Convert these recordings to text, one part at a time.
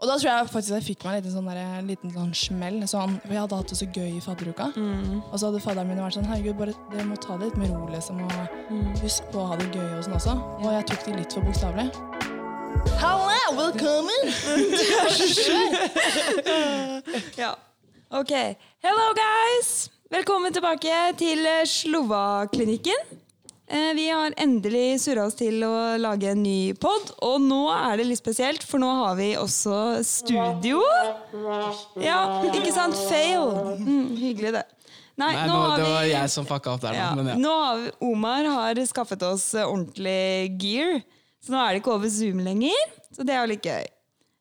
Og da tror jeg faktisk jeg fikk meg en liten sånn, der, en liten sånn smell. Sånn, for jeg hadde hatt det så gøy i fadderuka. Og så hadde fadderen min vært sånn Herregud, bare, dere må ta det litt med ro, liksom. Og husk på å ha det gøy og sånn også. Og jeg tok det litt for bokstavelig. Halla, velkommen! Du er så skjør! Ja. Ok. Hello, guys! Velkommen tilbake til Slova-klinikken. Eh, Vi har endelig surra oss til å lage en ny pod, og nå er det litt spesielt, for nå har vi også studio. Ja, ikke sant? Fail. Mm, hyggelig, det. Nei, Nei, nå nå, det var vi jeg som fucka opp der, ja. Men ja. Nå har vi, Omar har skaffet oss eh, ordentlig gear, så nå er det ikke over Zoom lenger. Så det er jo litt gøy.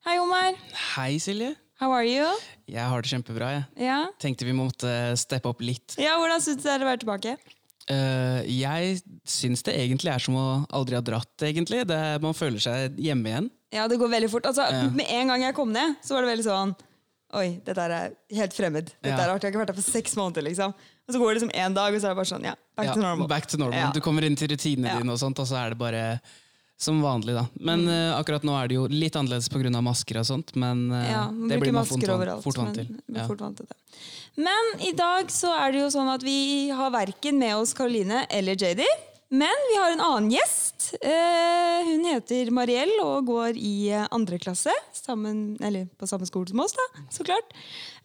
Hei, Omar. Hei, Silje. How are you? Jeg har det kjempebra. jeg. Ja, Tenkte vi måtte steppe opp litt. ja hvordan syns du det er å være tilbake? Eh, jeg syns det egentlig er som å aldri ha dratt, egentlig. Det, man føler seg hjemme igjen. Ja, det går veldig fort. Altså, Ja. Med en gang jeg kom ned, så var det veldig sånn Oi, dette er helt fremmed. Dette Ja. er rart, Jeg har ikke vært her for seks måneder. liksom. Og så går det liksom én dag, og så er det bare sånn, ja, back Ja, to normal. back to normal. Du kommer inn til rutinene dine, og sånt, og så er det bare som vanlig. da. Men Mm. uh, akkurat nå er det jo litt annerledes pga. masker og sånt. Men uh, Ja, man det blir man fort, masker overalt. fort vant til. Men, Ja. fort vant til det. men i dag så er det jo sånn at vi har verken med oss Karoline eller JD. Men vi har en annen gjest. Uh, hun heter Mariell og går i andre klasse. Sammen, eller på samme skole som oss, da, så klart.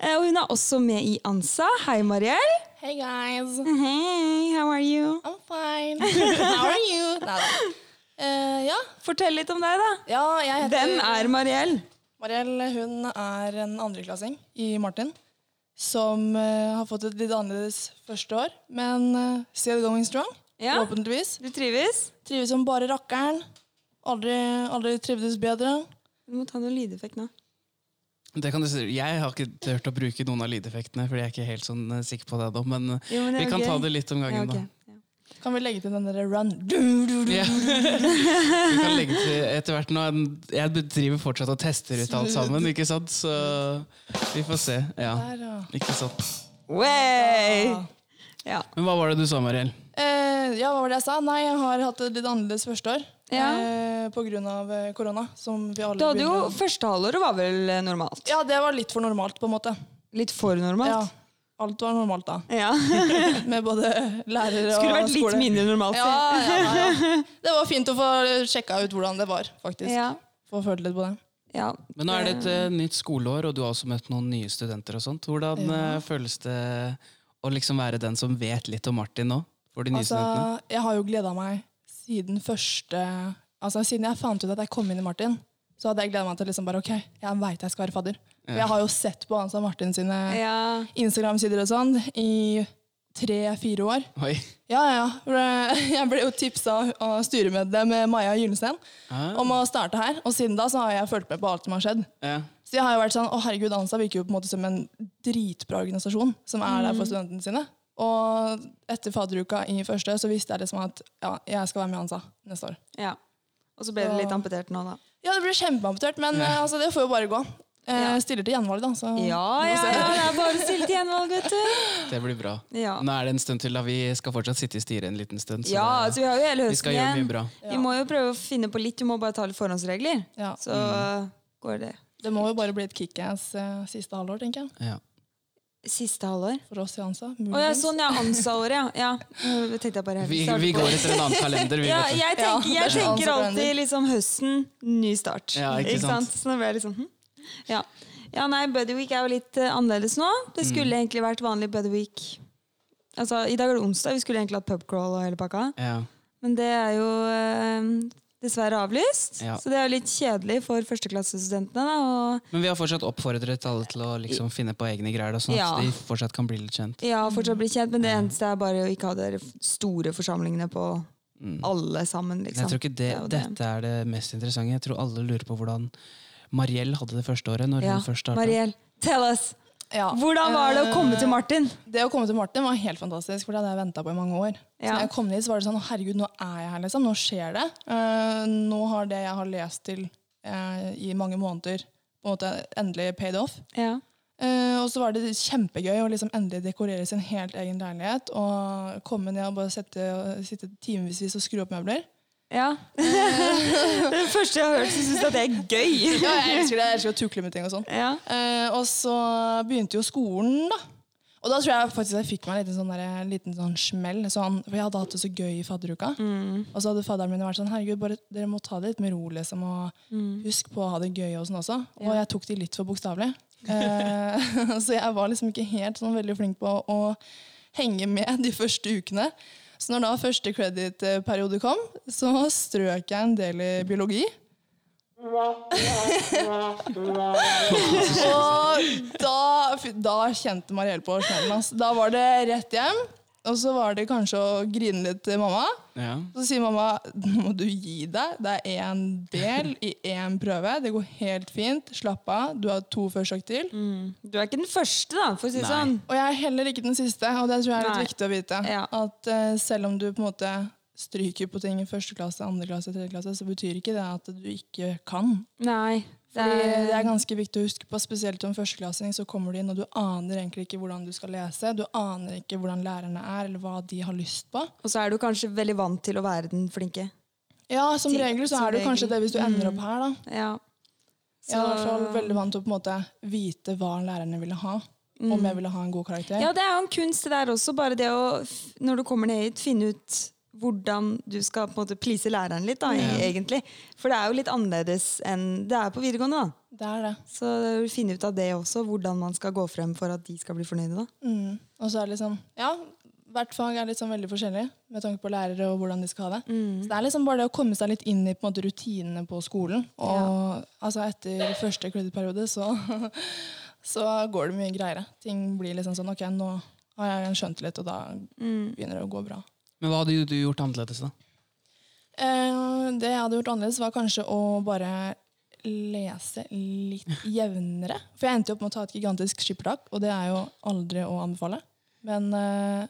Eh, og hun er også med i ANSA. Hei, Mariell. Hey guys, Hei, how are you? I'm fine. How are you? Neida. Eh, ja. Fortell litt om deg, da. ja, jeg heter Hvem er Mariell? Mariell hun er en andreklassing i Martin. Som uh, har fått et litt annerledes første år, men uh, still going strong. Ja. Forhåpentligvis. Du trives? Trives som bare rakkeren. Aldri, aldri trivdes bedre. Du må ta noen lydeffekt nå. Det kan du si. Jeg har ikke turt å bruke noen av lydeffektene, fordi jeg er ikke helt sånn sikker på det da, Men, Jo, men det vi kan okay. ta det litt om Ja, gangen, da. Ja. Kan vi legge til den derre run? Du, du, du. yeah. Vi kan legge til etter hvert nå. Jeg driver fortsatt og tester ut alt sammen, ikke sant? Så vi får se. Ja, ikke sant. Way! Ja. Men hva var det du sa, Mariell? Eh, ja, hva var det jeg sa? Nei, jeg har hatt et litt annerledes første år. Ja. Eh, av eh, korona. Som vi alle Du hadde jo Første halvåret var vel eh, normalt? Ja, det var litt for normalt, på en måte. Litt for Ja, normalt? Alt var normalt da. Ja. Med både lærere og skole. Skulle vært litt skole. mindre normalt. Ja, ja, ja, ja. Det var fint å få sjekka ut hvordan det var, faktisk. Ja. Få følt litt på det. ja. Men nå er det et uh, nytt skoleår, og du har også møtt noen nye studenter. og sånt. Hvordan uh, føles det å liksom være den som vet litt om Martin nå? For de nye Altså, studentene? jeg har jo gleda meg siden første Altså, Siden jeg fant ut at jeg kom inn i Martin, så hadde jeg gleda meg til liksom bare, ok, jeg veit jeg skal være fadder. Jeg har jo sett på Hansa Martin sine ja. Instagram-sider og sånn i tre-fire år. Oi. Ja, ja, Jeg ble jo tipsa av styremedlem Maja Gyllensten Ah. om å starte her. Og siden da så har jeg fulgt med på alt som har skjedd. Ja. Så jeg har jo vært sånn, å herregud, ANSA virker jo på en måte som en dritbra organisasjon som er der Mm. for studentene sine. Og etter fadderuka i første så visste jeg liksom at ja, jeg skal være med i ANSA neste år. ja. Og så ble det litt amputert nå, da. Ja, det ble kjempeamputert, men ja. altså, det får jo bare gå. Eh, Ja. Stiller til gjenvalg, da. Så Ja, ja, ja, det er bare å stille til gjenvalg, vet du. Det blir bra. Ja. Nå er det en stund til, da. Vi skal fortsatt sitte i styret en liten stund. Så Ja, altså vi har jo hele vi høsten igjen. mye bra. Vi må jo prøve å finne på litt, vi må bare ta litt forhåndsregler. Ja. Så Mm. går det. Det må jo bare bli et kickass uh, siste halvår, tenker jeg. Ja. Siste halvår. For oss i ANSA. Oh, ja, sånn ja, ANSA-året, ja. ja. Tenkte jeg bare helt Vi, vi går etter en annen kalender, vi. Ja, jeg tenker, er jeg sånn tenker alltid liksom høsten, ny start. Ja, ikke sant? Så nå ble jeg liksom hm. Ja. ja, nei, Buddy Week er jo litt uh, annerledes nå. Det skulle Mm. egentlig vært vanlig Buddy Week. Altså, I dag er det onsdag, vi skulle egentlig hatt pubcrawl og hele pakka. Ja. Men det er jo uh, dessverre avlyst. Ja. Så det er jo litt kjedelig for førsteklassestudentene. da, Men vi har fortsatt oppfordret alle til å liksom finne på egne greier, da, sånn Ja. at de fortsatt kan bli litt kjent. ja, fortsatt bli kjent, men det eneste er bare å ikke ha de store forsamlingene på alle sammen. Liksom. jeg tror ikke det, er jo det. dette er det mest interessante. Jeg tror alle lurer på hvordan Mariell hadde det første året. når Ja, hun først startet. Mariell, tell us! Ja. Hvordan var det å komme til Martin? Det å komme til Martin var helt fantastisk, for det hadde jeg venta på i mange år. Så når jeg kom dit, så var det sånn herregud, nå er jeg her, liksom. Nå skjer det. Eh, nå har det jeg har lest til eh, i mange måneder, på en måte endelig paid off. Ja. Uh, og så var det kjempegøy å liksom endelig dekorere sin helt egen leilighet. Og komme ned og bare sette, sitte timevis og skru opp møbler. Ja. det første jeg har hørt, så syns at det er gøy. Ja, jeg elsker det. Jeg elsker å tukle med ting og sånn. Ja. Eh, og så begynte jo skolen, da. Og da tror jeg faktisk jeg fikk meg en liten sånn, der, en liten sånn smell. Sånn, for jeg hadde hatt det så gøy i fadderuka. Og så hadde fadderen min vært sånn Herregud, bare, dere må ta det litt med ro, liksom. Og husk på å ha det gøy og sånn også. Og jeg tok det litt for bokstavelig. Eh, så jeg var liksom ikke helt sånn veldig flink på å henge med de første ukene. Så når da første credit-periode kom, så strøk jeg en del i biologi. Og da, da kjente Mariell på smellen. ass. Da var det rett hjem. Og så var det kanskje å grine litt til mamma. Ja. Så sier mamma nå må du gi deg. Det er én del i én prøve. Det går helt fint. Slapp av. Du har to forsøk til. Du er ikke den første, da, for å si det Nei. sånn. Og jeg er heller ikke den siste, og det tror jeg er litt Nei. viktig å vite. Ja. At uh, selv om du på en måte stryker på ting i første klasse, andre klasse, tredje klasse, så betyr ikke det at du ikke kan. Nei. Det Fordi er, det er ganske viktig å huske på, spesielt som førsteklassing, så kommer du inn, og du aner egentlig ikke hvordan du skal lese. Du aner ikke hvordan lærerne er, eller hva de har lyst på. og så er du kanskje veldig vant til å være den flinke. Ja, som Til- regel så som er du kanskje det hvis du ender opp her, da. Ja. Jeg er i hvert fall veldig vant til å på en måte vite hva lærerne ville ha. Om jeg ville ha en god karakter. Ja, det er jo en kunst det der også. Bare det å, når du kommer ned hit, finne ut hvordan du skal på en måte please læreren litt, da, egentlig. For det er jo litt annerledes enn det er på videregående. da. Det er det. Så finne ut av det også, hvordan man skal gå frem for at de skal bli fornøyde. da. Mm. Og så er det liksom Ja, hvert fag er sånn veldig forskjellig med tanke på lærere og hvordan de skal ha det. Så det er liksom bare det å komme seg litt inn i på en måte, rutinene på skolen. Og altså etter første credit-periode så, så går det mye greiere. Ting blir liksom sånn Ok, nå har jeg skjønt litt, og da begynner det å gå bra. Men hva hadde du gjort annerledes, da? Eh, det jeg hadde gjort annerledes, var kanskje å bare lese litt jevnere. For jeg endte jo opp med å ta et gigantisk skippertak, og det er jo aldri å anbefale. Men eh,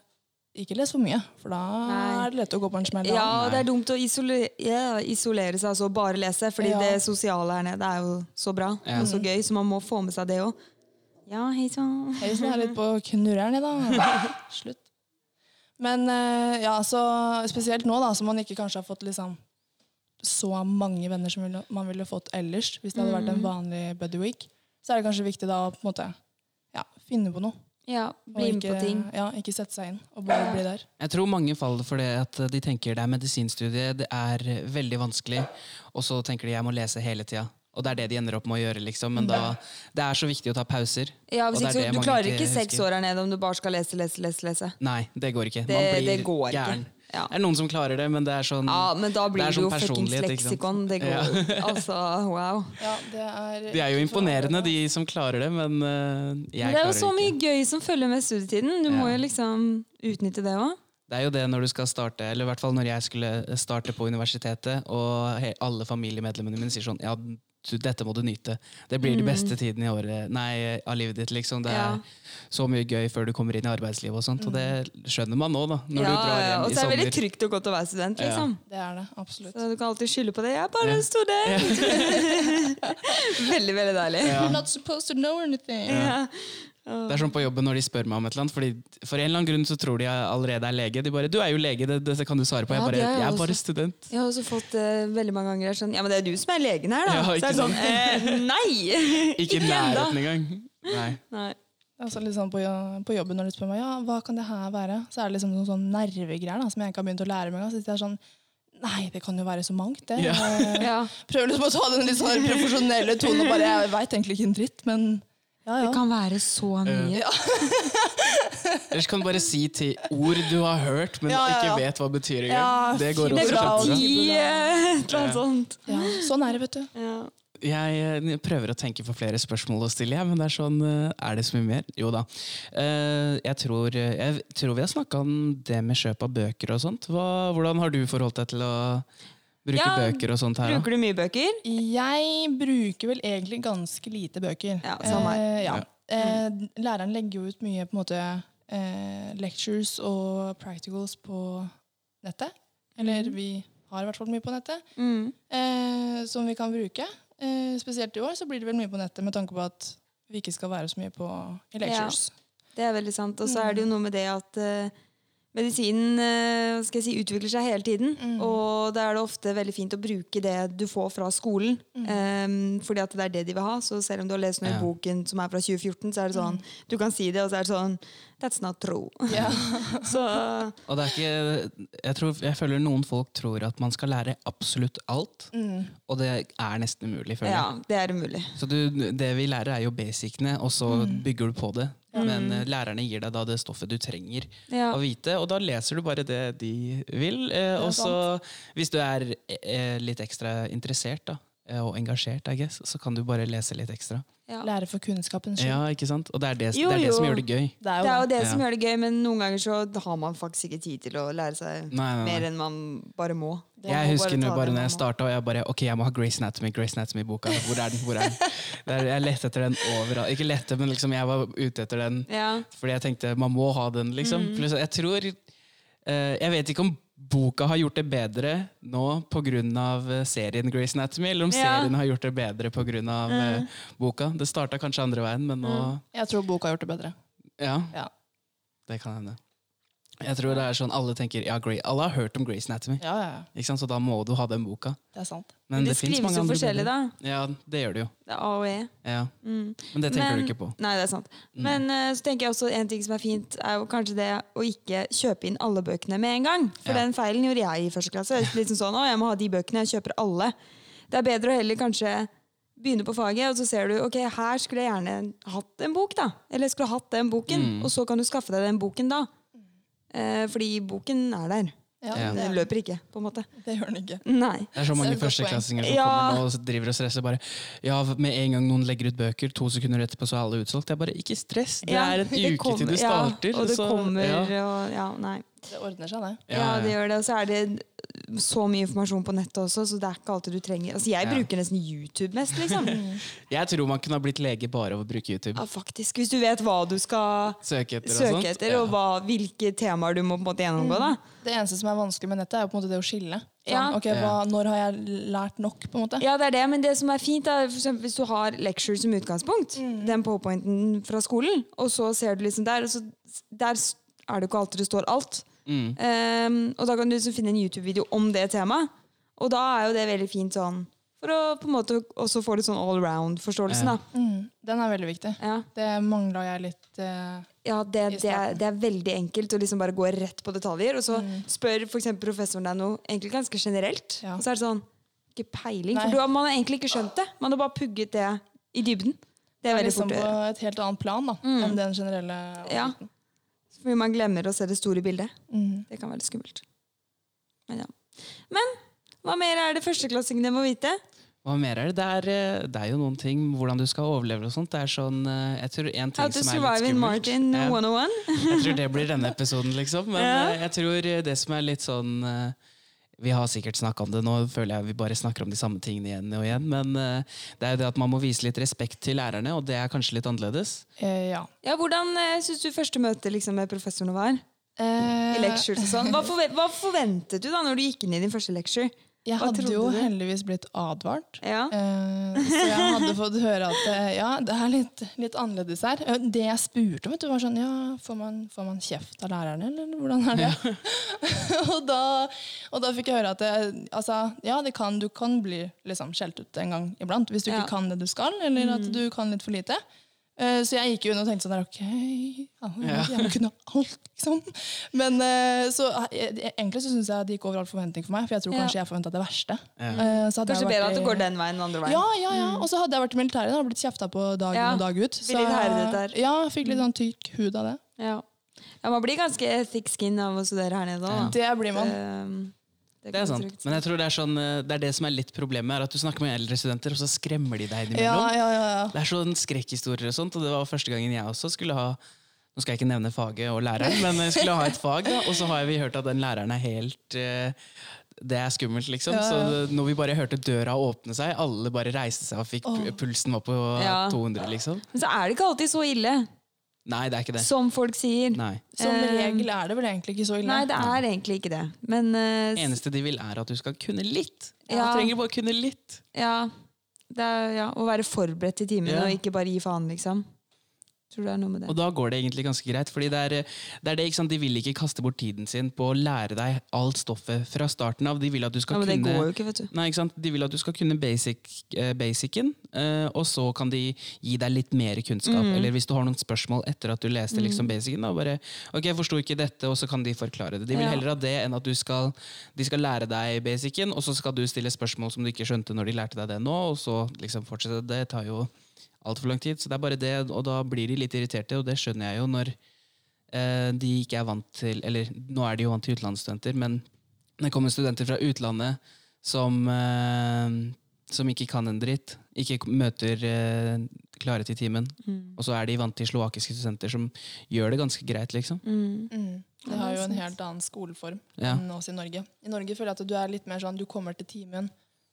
ikke les for mye, for da Nei. er det lett å gå på en smell. Ja, og det er dumt å isolere, ja, isolere seg altså bare lese, fordi Ja. det sosiale her nede er jo så bra Ja. og så gøy, så man må få med seg det òg. Ja, hei sann. Hei, så er litt på knurreren i dag. Slutt. Men eh, ja, så spesielt nå, da, som man ikke kanskje har fått liksom så mange venner som man ville fått ellers, hvis det hadde vært en vanlig buddy week, så er det kanskje viktig da å på en måte ja, finne på noe. Ja, bli med ikke, på ting. Ja, ikke sette seg inn, og bare bli der. Jeg tror mange faller for det at de tenker det er medisinstudiet, det er veldig vanskelig, og så tenker de jeg må lese hele tida. Og det er det de ender opp med å gjøre, liksom. Men da, det er så viktig å ta pauser. Ja, hvis ikke, du klarer ikke seks år her nede om du bare skal lese, lese, lese. lese. Nei, det går ikke. Det- Man blir det går ikke. Ja. Det er noen som klarer det, men det er sånn Ja, men da blir det, sånn jo fuckings personlighet, leksikon. Det går Altså, wow. Ja, det er, det er jo imponerende, de som klarer det, men uh, jeg Men det ikke. Det er jo så mye ikke. gøy som følger med studietiden. Du må jo liksom utnytte det òg. Det er jo det når du skal starte, eller i hvert fall når jeg skulle starte på universitetet, og alle familiemedlemmene mine sier sånn Ja, dette må du nyte. Det blir de beste tiden i året, nei, av livet ditt. liksom. Det er Mm. Ja. så mye gøy før du kommer inn i arbeidslivet, og sånt, og det skjønner man nå, da. Når Ja, du drar ja, hjem og i så er det veldig trygt og godt å være student, Ja. liksom. Det er det, absolutt. Så du kan alltid skylde på det. Jeg er bare en student! veldig, veldig deilig. Ja. Not supposed to know anything. Ja. Det er sånn på jobben når de spør meg om et eller annet, fordi for en eller annen grunn så tror de jeg allerede er lege. De bare 'Du er jo lege, det, det kan du svare på.' Jeg bare jeg er bare student'. Jeg har også fått uh, veldig mange ganger sånn Ja, men det er du som er legen her, da. Ja, så er det sånn eh, Nei! Ikke i nærheten engang. Nei. Nei. Altså liksom på, på jobben når de spør meg ja, hva kan det her være, så er det liksom noen sånn nervegreier da, som jeg ikke har begynt å lære meg. engang. Så det er sånn Nei, det kan jo være så mangt, det. Ja. Ja. prøver liksom å ta den litt sånn profesjonelle tonen og bare Jeg veit egentlig ikke en dritt, men ja, ja. Det kan være så mye. Ellers kan du bare si til ord du har hørt, men Ja, ja, ja. ikke vet hva betyr engang. Ja, det går også bra, kjempebra. Eh, ja. Sånn er det, vet du. Ja. Jeg eh, prøver å tenke på flere spørsmål å stille, men det er sånn eh, Er det så mye mer? Jo da. Eh, Jeg tror, jeg tror vi har snakka om det med kjøp av bøker og sånt. Hva, hvordan har du forholdt deg til å bruke Ja, bøker og sånt her? Bruker du mye bøker? Jeg bruker vel egentlig ganske lite bøker. Ja, samme her. Eh, ja. Ja. Eh, læreren legger jo ut mye på en måte eh, lectures og practicals på nettet. Eller vi har i hvert fall mye på nettet, Mm. eh, som vi kan bruke. Eh, spesielt i år så blir det vel mye på nettet med tanke på at vi ikke skal være så mye på i lectures. Det er veldig sant. Og så er det jo noe med det at eh, medisinen eh, skal jeg si, utvikler seg hele tiden. Mm. Og da er det ofte veldig fint å bruke det du får fra skolen. Mm. Um, fordi at det er det de vil ha. Så selv om du har lest noe Ja. i boken som er fra 2014, så er det sånn du kan si det, og så er det sånn That's not true. Yeah. Så Og det er ikke jeg, tror, jeg føler noen folk tror at man skal lære absolutt alt. Mm. Og det er nesten umulig, føler jeg. ja, det er umulig. Så du, det vi lærer, er jo basicene, og så Mm. bygger du på det. Men uh, lærerne gir deg da det stoffet du trenger Ja. å vite, og da leser du bare det de vil. Uh, og så, hvis du er uh, litt ekstra interessert da, og engasjert, I guess, så kan du bare lese litt ekstra. Ja. Lære for kunnskapens skyld. Ja, ikke sant? Og det er det, Jo, det, er det som gjør det gøy. Det er Det er jo jo det. ja. som gjør det gøy, men noen ganger så har man faktisk ikke tid til å lære seg Nei, nei, mer enn man bare må. Det Jeg må husker bare nå bare når jeg starta, og jeg bare Ok, jeg må ha Grace Anatomy, Grace Anatomy-boka. Hvor er den? Hvor er den? Er, jeg lette etter den overalt. Ikke lette, men liksom jeg var ute etter den. Ja. Fordi jeg tenkte man må ha den, liksom. Mm. Jeg tror eh, Jeg vet ikke om boka har gjort det bedre nå pga. serien Grace Anatomy, eller om Ja. Mm. serien har gjort det bedre pga. Mm. boka. Det starta kanskje andre veien, men nå Jeg tror boka har gjort det bedre. Ja, Ja. det kan hende. Jeg tror det er sånn alle tenker ja, Grey, Alle har hørt om Grace Anatomy, Ja, ja, ja. ikke sant? så da må du ha den boka. Det er sant. Men, det, det skrives jo forskjellig, da. Ja, det gjør det jo. Det er A og E. Ja. Mm. Men det tenker Men- du ikke på. Nei, det er sant. Mm. Men uh, så tenker jeg også en ting som er fint, er jo kanskje det å ikke kjøpe inn alle bøkene med en gang. For Ja. den feilen gjorde jeg i første klasse. Litt sånn sånn, å, jeg må ha de bøkene, jeg kjøper alle. Det er bedre å heller kanskje begynne på faget, og så ser du ok, her skulle jeg gjerne hatt en bok. da. Eller jeg skulle hatt den boken, Mm. og så kan du skaffe deg den boken da. Eh, fordi boken er der. Ja. Den løper ikke, på en måte. det gjør den ikke. Nei. Det er så mange førsteklassinger som Ja. kommer nå og driver og stresser. bare Ja, Med en gang noen legger ut bøker, to sekunder etterpå så er alle utsolgt. Jeg bare, Ikke stress! Det er en det uke kommer- til du starter. Ja, og det så- kommer, ja. og ja, nei. Det ordner seg, det. Ja, det gjør det. Og så er det så mye informasjon på nettet også, så det er ikke alltid du trenger Altså, Jeg Ja. bruker nesten YouTube mest, liksom. Jeg tror man kunne ha blitt lege bare av å bruke YouTube. Ja, faktisk. Hvis du vet hva du skal Søke etter og søke sånt. etter, og hva, hvilke temaer du må på en måte gjennomgå. da. Det eneste som er vanskelig med nettet, er jo på en måte det å skille. Sånn, Ja. ok, hva, Når har jeg lært nok, på en måte? Ja, det er det, men det som er fint, er for eksempel hvis du har lecture som utgangspunkt, den powerpointen fra skolen, og så ser du liksom der, og så der er det jo ikke alltid det står alt. Mm. Um, og da kan du liksom finne en YouTube-video om det temaet. Og da er jo det veldig fint sånn for å på en måte også få litt sånn all around-forståelsen. Da. Mm, den er veldig viktig. Ja. Det mangla jeg litt Uh, Ja, det, det, er, det er veldig enkelt å liksom bare gå rett på detaljer. Og så Mm. spør for eksempel professoren deg noe egentlig ganske generelt. Ja. Og så er det sånn Ikke peiling. Nei. For du man har egentlig ikke skjønt det. Man har bare pugget det i dybden. Det er veldig liksom fort på et helt annet plan da, enn den generelle Ja. Fordi man glemmer å se det store bildet. Mm. Det kan være litt skummelt. Men ja. Men hva mer er det førsteklassingene må vite? Hva mer er det? Det er, eh, det er jo noen ting hvordan du skal overleve og sånt. Det er sånn, eh, jeg tror en ting How to som er litt survive in skummelt Martin 101. Jeg tror det blir denne episoden, liksom. Men Ja. eh, jeg tror det som er litt sånn Vi har sikkert snakka om det nå, føler jeg vi bare snakker om de samme tingene igjen og igjen. Men eh, det er jo det at man må vise litt respekt til lærerne, og det er kanskje litt annerledes. Eh, ja. Ja, hvordan uh, syns du første møte liksom, med professorene var? Eh, I lectures og sånn. Hva, forve hva forventet du da når du gikk inn i din første lecture? Jeg hadde jo du? heldigvis blitt advart. Ja. Eh, så jeg hadde fått høre at eh, ja, det er litt, litt annerledes her. Eh, Det jeg spurte om, vet du, var sånn ja, får man, får man kjeft av lærerne, eller hvordan er det? og, da, og da fikk jeg høre at det, altså, ja, det kan, du kan bli liksom, skjelt ut en gang iblant hvis du Ja. ikke kan det du skal, eller at du kan litt for lite. Eh, Så jeg gikk jo inn og tenkte sånn der, ok, jeg, må kunne alt, liksom. Men eh, så eh, egentlig så syns jeg det gikk over all forventning for meg, for jeg tror kanskje jeg forventa det verste. Ja. Eh, så hadde Kanskje jeg bedre at det går den veien enn andre veien. ja, ja, ja. Og så hadde jeg vært i militæret og blitt kjefta på dag Ja. inn og dag ut. Så. Ja, fikk litt sånn tykk hud av det. Ja. ja, Man blir ganske thick skin av å studere her nede òg. Det blir man. Det er sant. Men jeg tror det er, sånn, eh, det er det som er litt problemet, er at du snakker med eldre studenter, og så skremmer de deg innimellom. ja, ja, ja. Det er sånn skrekkhistorier og sånt, og det var første gangen jeg også skulle ha Nå skal jeg ikke nevne faget og læreren, men jeg skulle ha et fag, da, og så har vi hørt at den læreren er helt eh, Det er skummelt, liksom. Ja, ja. Så når vi bare hørte døra åpne seg, alle bare reiste seg og fikk pulsen var på Ja. 200, liksom. Men så er det ikke alltid så ille Nei, det er ikke det. som folk sier. Nei. Som Eh, regel er det vel egentlig ikke så ille. Nei, det er egentlig ikke det. Men uh, Det eneste de vil, er at du skal kunne litt. Ja. Du trenger bare kunne litt. ja, det er, ja, å være forberedt til timen Ja. og ikke bare gi faen, liksom. Tror det er noe med det. Og da går det egentlig ganske greit. fordi det er det, er det ikke sant? De vil ikke kaste bort tiden sin på å lære deg alt stoffet fra starten av. De vil at du skal Ja, men det kunne går jo ikke, vet du. Nei, ikke sant? De vil at du skal kunne basic, eh, basicen, eh, og så kan de gi deg litt mer kunnskap. Mm. Eller hvis du har noen spørsmål etter at du leste liksom basicen, da bare ok, jeg forsto ikke dette, og så kan de forklare det. De vil Ja. heller ha det enn at du skal, de skal lære deg basicen, og så skal du stille spørsmål som du ikke skjønte når de lærte deg det nå, og så liksom fortsette. Det tar jo altfor lang tid. Så det er bare det, og da blir de litt irriterte, og det skjønner jeg jo når eh, de ikke er vant til Eller nå er de jo vant til utenlandsstudenter, men det kommer studenter fra utlandet som, eh, som ikke kan en dritt, ikke møter eh, klare til timen, Mm. og så er de vant til slovakiske studenter som gjør det ganske greit, liksom. Mm. Mm. Det har jo en helt annen skoleform Ja. enn oss i Norge. I Norge føler jeg at du er litt mer sånn, du kommer til timen,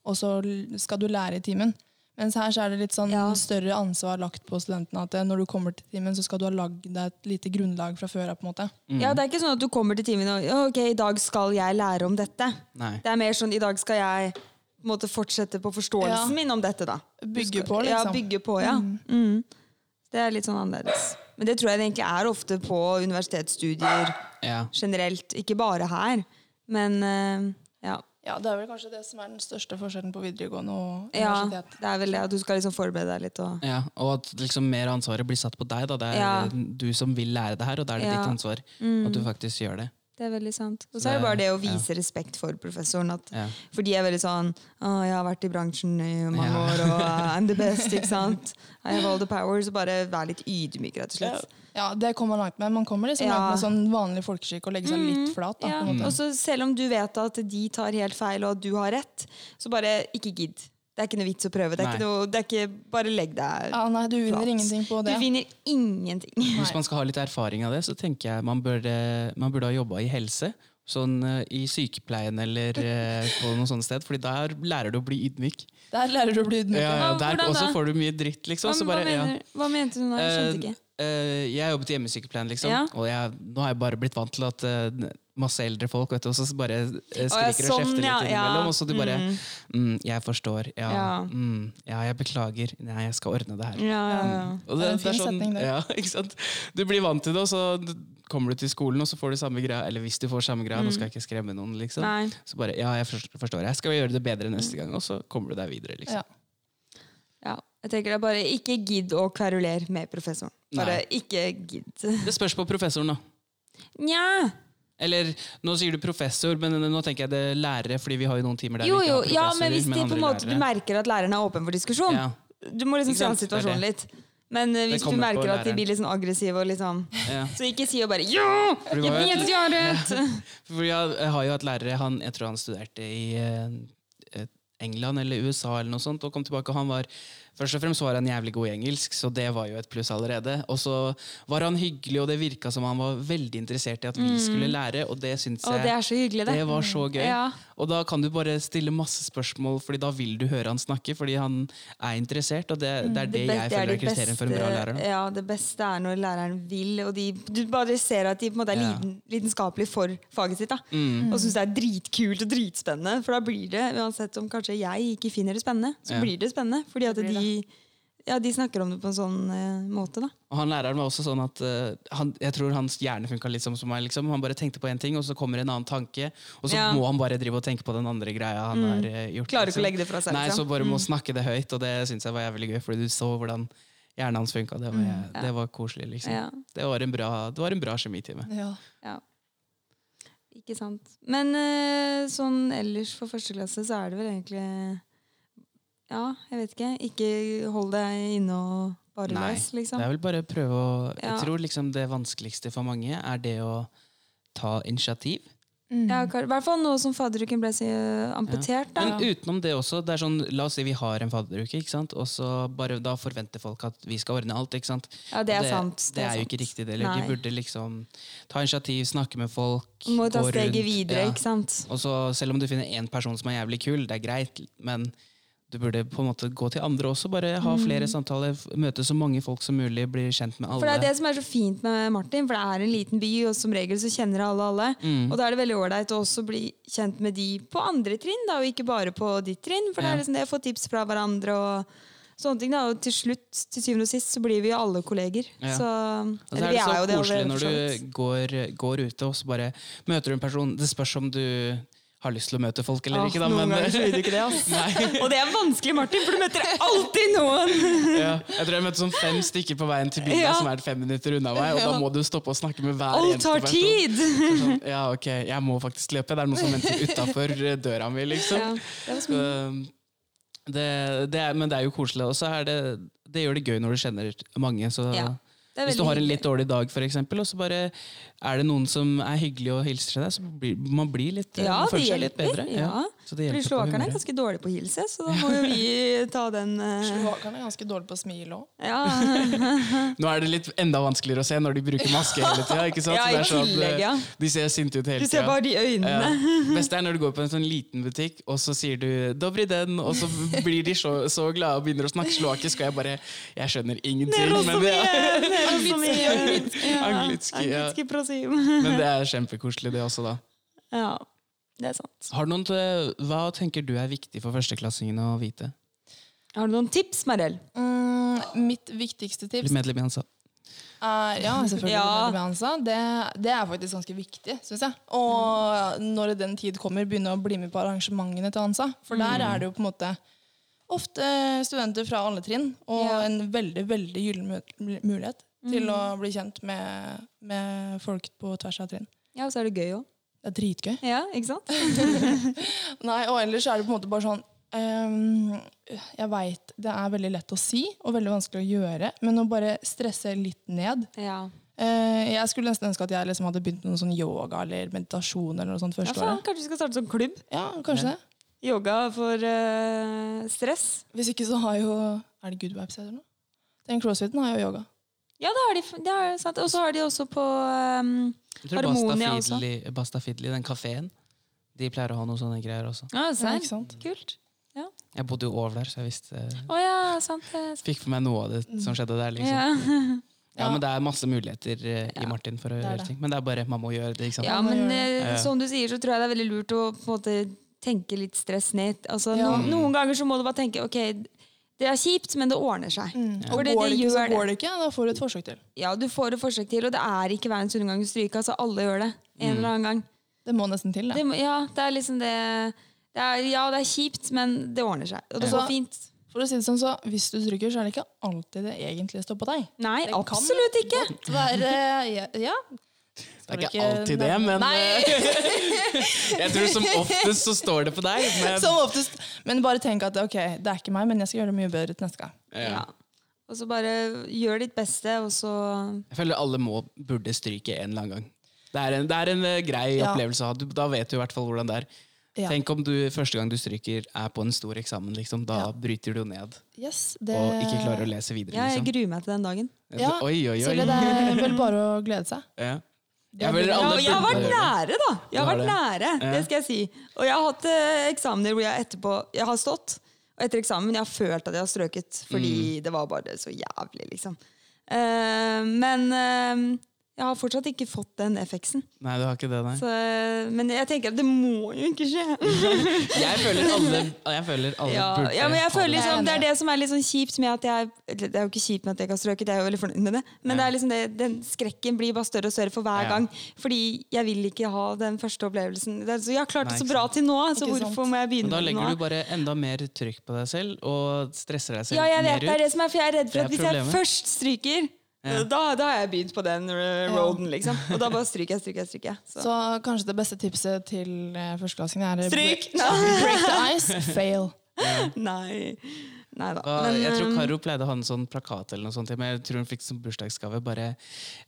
og så skal du lære i timen. Mens her så er det litt sånn Ja. større ansvar lagt på studentene. At eh, når du kommer til timen, så skal du ha lagd deg et lite grunnlag fra før av. måte. Ja, Det er ikke sånn at du kommer til timen og ok, i dag skal jeg lære om dette. Nei. Det er mer sånn i dag skal jeg på måte fortsette på forståelsen Ja. min om dette. da. Bygge på, liksom. Ja, bygge på, ja. Mm. Det er litt sånn annerledes. Men det tror jeg det egentlig er ofte på universitetsstudier Ja. generelt. Ikke bare her. Men eh, ja. Det er vel kanskje det som er den største forskjellen på videregående og ja. universitet. Det er vel det at du skal liksom forberede deg litt. Og, Ja, og at liksom mer ansvaret blir satt på deg. Da. Det er Ja. du som vil lære det her, og da er det Ja. ditt ansvar at du faktisk gjør det. Det er veldig sant. Og Så er det bare det å vise respekt for professoren. At, Ja. For de er veldig sånn Å, jeg har vært i bransjen i mange Ja. år, og I'm the best, ikke sant? I have all the power. Så bare vær litt ydmyk, rett og slett. Ja, Det kommer man langt med. Man kommer liksom Ja. langt med sånn vanlig folkeskikk og legge seg litt flat. da, Ja. på en måte. Og så selv om du vet at de tar helt feil, og at du har rett, så bare ikke gidd. Det er ikke noe vits å prøve. Det er ikke noe, det er ikke, bare legg deg Ja, nei, Du vinner platt. ingenting på det. Du vinner ingenting. Hvis man skal ha litt erfaring av det, så tenker jeg man burde, man burde ha jobba i helse. Sånn eh, i sykepleien eller eh, på noe sånt sted, Fordi der lærer du å bli ydmyk. Der lærer du å bli ydmyk. Ja, ja, der og så får du mye dritt, liksom. Hva, så bare, hva, ja. hva mente du nå? Jeg skjønte ikke. Eh, eh, jeg jobbet i hjemmesykepleien, liksom. Ja. Og jeg, nå har jeg bare blitt vant til at uh, masse eldre folk vet du, og så bare eh, ja, skriker og sånn, kjefter litt ja, ja. innimellom. Og så du bare Mm. mm, 'Jeg forstår. Ja, Ja. Mm, ja, jeg beklager. Nei, jeg skal ordne det her'. Ja, ja, ja. Og Det er en fin sånn, setning, det. Ja, ikke sant? Du blir vant til det, og så kommer du til skolen, og så får du samme greia. Eller hvis du får samme greia, nå skal jeg ikke skremme noen, liksom. Nei. Så bare 'Ja, jeg forstår. forstår. Jeg skal gjøre det bedre neste gang', og så kommer du deg videre, liksom. Ja. Ja. Jeg tenker det er bare Ikke gidd å kverulere med professoren. Bare Nei. ikke gidd. Det spørs på professoren, da. Nja. Eller nå sier du professor, men nå tenker jeg det er lærere, fordi vi har jo noen timer der Jo, vi ikke jo, har ja, professorer, men hvis de på en måte, du merker at læreren er åpen for diskusjon Ja. Du må liksom se an situasjonen litt. Men uh, hvis du merker at de blir litt sånn aggressive og liksom Ja. Så ikke si jo bare 'ja! Jeg jo vet jeg har rett!' For jeg har jo hatt lærere, han, jeg tror han studerte i uh, England eller USA, eller noe sånt, og kom tilbake, og han var Først og fremst var han jævlig god i engelsk, så det var jo et pluss allerede. Og så var han hyggelig, og det virka som han var veldig interessert i at vi skulle lære, og det syns jeg det er så hyggelig, det. det var så gøy. Ja. Og da kan du bare stille masse spørsmål, Fordi da vil du høre han snakke, fordi han er interessert. Og det, det er det, best- jeg er føler er kriteriet for en bra lærer. Da. Ja, det beste er når læreren vil, og de, du bare ser at de på en måte er Ja. liten, lidenskapelig for faget sitt. da. Mm. Og syns det er dritkult og dritspennende. For da blir det, uansett om kanskje jeg ikke finner det spennende, så Ja. blir det spennende. Fordi at Det blir de, ja, de snakker om det på en sånn eh, måte. da. Og han læreren var også sånn at eh, han, Jeg tror hans hjerne funka litt som, som meg. Liksom. Han bare tenkte på én ting, og så kommer en annen tanke. Og så Ja. må han bare drive og tenke på den andre greia han har eh, gjort. Klarer ikke å legge det fra seg, Nei, liksom. så bare må snakke det høyt, og det syns jeg var jævlig gøy. Fordi du så hvordan hjernen hans funka. Det, var- Ja. det var koselig, liksom. Ja. Det var en bra, det var en bra kjemitime. Ja. Ja. Ikke sant. Men eh, sånn ellers for første klasse så er det vel egentlig Ja, jeg vet ikke. Ikke hold deg inne og bare Nei, les, liksom. Det er vel bare å prøve å Ja. Jeg tror liksom det vanskeligste for mange er det å ta initiativ. Mm. Ja, I hvert fall nå som fadderuken ble så amputert. Da. Men utenom det også, det er sånn, la oss si vi har en fadderuke, ikke sant? og så bare da forventer folk at vi skal ordne alt. ikke sant? Ja, det er det, sant. Det, er jo sant. ikke riktig. det, Eller Vi burde liksom ta initiativ, snakke med folk. Må ta steget rundt, videre, ja. ikke sant. Og så Selv om du finner én person som er jævlig kul, det er greit, men du burde på en måte gå til andre også. Bare ha flere samtaler, møte så mange folk som mulig, bli kjent med alle. Mm. For det er det som er så fint med Martin, for det er en liten by, og som regel så kjenner alle alle. Mm. Og da er det veldig ålreit å også bli kjent med de på andre trinn, da, og ikke bare på ditt trinn. For det er liksom det å få tips fra hverandre og sånne ting. Da. Og til slutt, til syvende og sist, så blir vi jo alle kolleger. Ja. Så, Og så eller er det så koselig når du går, går ute og så bare møter du en person. Det spørs om du har lyst til å møte folk eller ah, ikke. Da, noen men, ganger så vil du ikke det, ass. Og det er vanskelig, Martin, for du møter alltid noen! ja, jeg tror jeg møtte sånn fem stykker på veien til bilen Ja. som er fem minutter unna meg, og da må du stoppe og snakke med hver Alt eneste tar person. tid! Så Sånn, ja, ok, jeg må faktisk løpe. Det er noen som venter utafor døra mi, liksom. Ja, det var Så, det, det er, men det er jo koselig. Og så det Det gjør det gøy når du kjenner mange. Så Ja, hvis du har en litt dårlig dag, for eksempel, og så bare er det noen som er hyggelig og hilser til deg, så blir man blir litt, Ja, føler seg litt bedre. Ja. Så det Fordi slovakerne er ganske dårlige på å hilse, så da må jo vi ta den uh... Slovakerne er ganske dårlige på å smile òg. Ja, Nå er det litt enda vanskeligere å se når de bruker maske hele tida. ikke sant? Ja, er sånn, tillegg, ja. eh, De ser sinte ut hele du ser tida. bare de øynene. Ja. Best er når du går på en sånn liten butikk, og så sier du 'dobri den', og så blir de så, så glade og begynner å snakke slovakisk, og jeg bare Jeg skjønner ingenting. Men det, Anglitski, ja. Anglitski, prosím. men det er kjempekoselig, det også, da. Ja, det er sant. Har du noen, til- hva tenker du er viktig for førsteklassingene å vite? Har du noen tips, Marell? Mm, mitt viktigste tips Bli medlem i Hansa. er Ja, selvfølgelig. Ja. medlem i Hansa. Det, det er faktisk ganske viktig, syns jeg. Og når den tid kommer, begynne å bli med på arrangementene til Hansa. For der er det jo på en måte ofte studenter fra alle trinn, og Ja. en veldig veldig gyllen mu- mulighet til å bli kjent med, med folk på tvers av trinn. Ja, og så er det gøy òg. Det er dritgøy. Ja, ikke sant? Nei, og ellers er det på en måte bare sånn um, Jeg veit det er veldig lett å si og veldig vanskelig å gjøre, men å bare stresse litt ned Ja. Uh, Jeg skulle nesten ønske at jeg liksom hadde begynt med noe sånn yoga eller meditasjon. eller noe sånt ja faen, året. kanskje vi skal starte sånn klubb? Ja, kanskje det. Yoga for uh, stress. Hvis ikke så har jo Er det Good Vibes heter det? Den crossfiten har jo yoga. Ja, det har de. Det er sant. Og så har de også på um, Jeg tror Harmonia Basta Fiddly, Basta Fidli, den kafeen, de pleier å ha noen sånne greier også. Ja, Ja, serr. sant? Kult. Jeg bodde jo over der, så jeg visste oh, ja, sant. det sant. fikk for meg noe av det som skjedde der. liksom. Ja. Ja, men det er masse muligheter eh, i Martin for å gjøre det. ting. Men det er bare man må gjøre det. ikke sant? Ja, men eh, som du sier, så tror jeg det er veldig lurt å på en måte tenke litt stress ned. Altså, Ja. noen, noen ganger så må du bare tenke ok, det er kjipt, men det ordner seg. Og For det, går det det ikke, så går det ikke. Da får du et forsøk til. Ja, du får et forsøk til, og det er ikke verdens undergang å stryke. Altså, alle gjør det en eller annen gang. Det må nesten til. da. Det. må- ja, det er liksom det, det er, Ja, det er kjipt, men det ordner seg. Og det Ja. går fint. For å si det sånn, så Hvis du stryker, så er det ikke alltid det egentlig står på deg. Nei, Det kan absolutt ikke! godt være ja, ja. Det er ikke alltid det, men eh, jeg tror som oftest så står det på deg. Men, som oftest. Men bare tenk at ok, det er ikke meg, men jeg skal gjøre det mye bedre til neste gang. ja. Og så bare gjør ditt beste, og så Jeg føler alle må burde stryke en eller annen gang. Det er en, det er en eh, grei Ja. opplevelse å ha. Da vet du i hvert fall hvordan det er. Ja. Tenk om du første gang du stryker er på en stor eksamen. liksom. Da Ja. bryter du ned Yes, det... og ikke klarer å lese videre. Ja, jeg liksom. gruer meg til den dagen. Ja, Oi, oi, oi. Så det er vel bare å glede seg. Ja. Jeg føler Ja, jeg har vært nære, da! Jeg har vært nære, det skal jeg si. Og jeg har hatt eh, eksamener hvor jeg etterpå Jeg har stått, og etter eksamen jeg har følt at jeg har strøket fordi Mm. det var bare så jævlig, liksom. Eh, men eh, jeg har fortsatt ikke fått den FX-en. Nei, du har ikke det, nei. Så, Men jeg tenker at det må jo ikke skje. Jeg føler alle, jeg føler alle Ja, burde ja, men jeg føler det. liksom, Det er det som er litt sånn kjipt med at jeg Det er jo ikke kjipt med at jeg ikke har strøket, jeg er jo veldig fornøyd med det. Men det er liksom det, den skrekken blir bare større og større for hver Ja. gang. Fordi jeg vil ikke ha den første opplevelsen. Det er, så jeg har klart Nei, det så bra sant. til nå, så Ikke sant. hvorfor må jeg begynne da med det legger nå? du bare enda mer trykk på deg selv og stresser deg selv Ja, jeg vet mer det er det som er, for jeg er redd for at hvis jeg først stryker, Ja. da, da har jeg begynt på den roaden, liksom. Og da bare stryker jeg, stryker jeg, stryker jeg. Så. Så kanskje det beste tipset til førsteklassingen førsteklassingene er Stryk! Break, break the ice, fail. Nei. Nei da. Men, jeg tror um, Karo pleide å ha en sånn plakat, eller noe sånt, men jeg tror hun fikk som bursdagsgave bare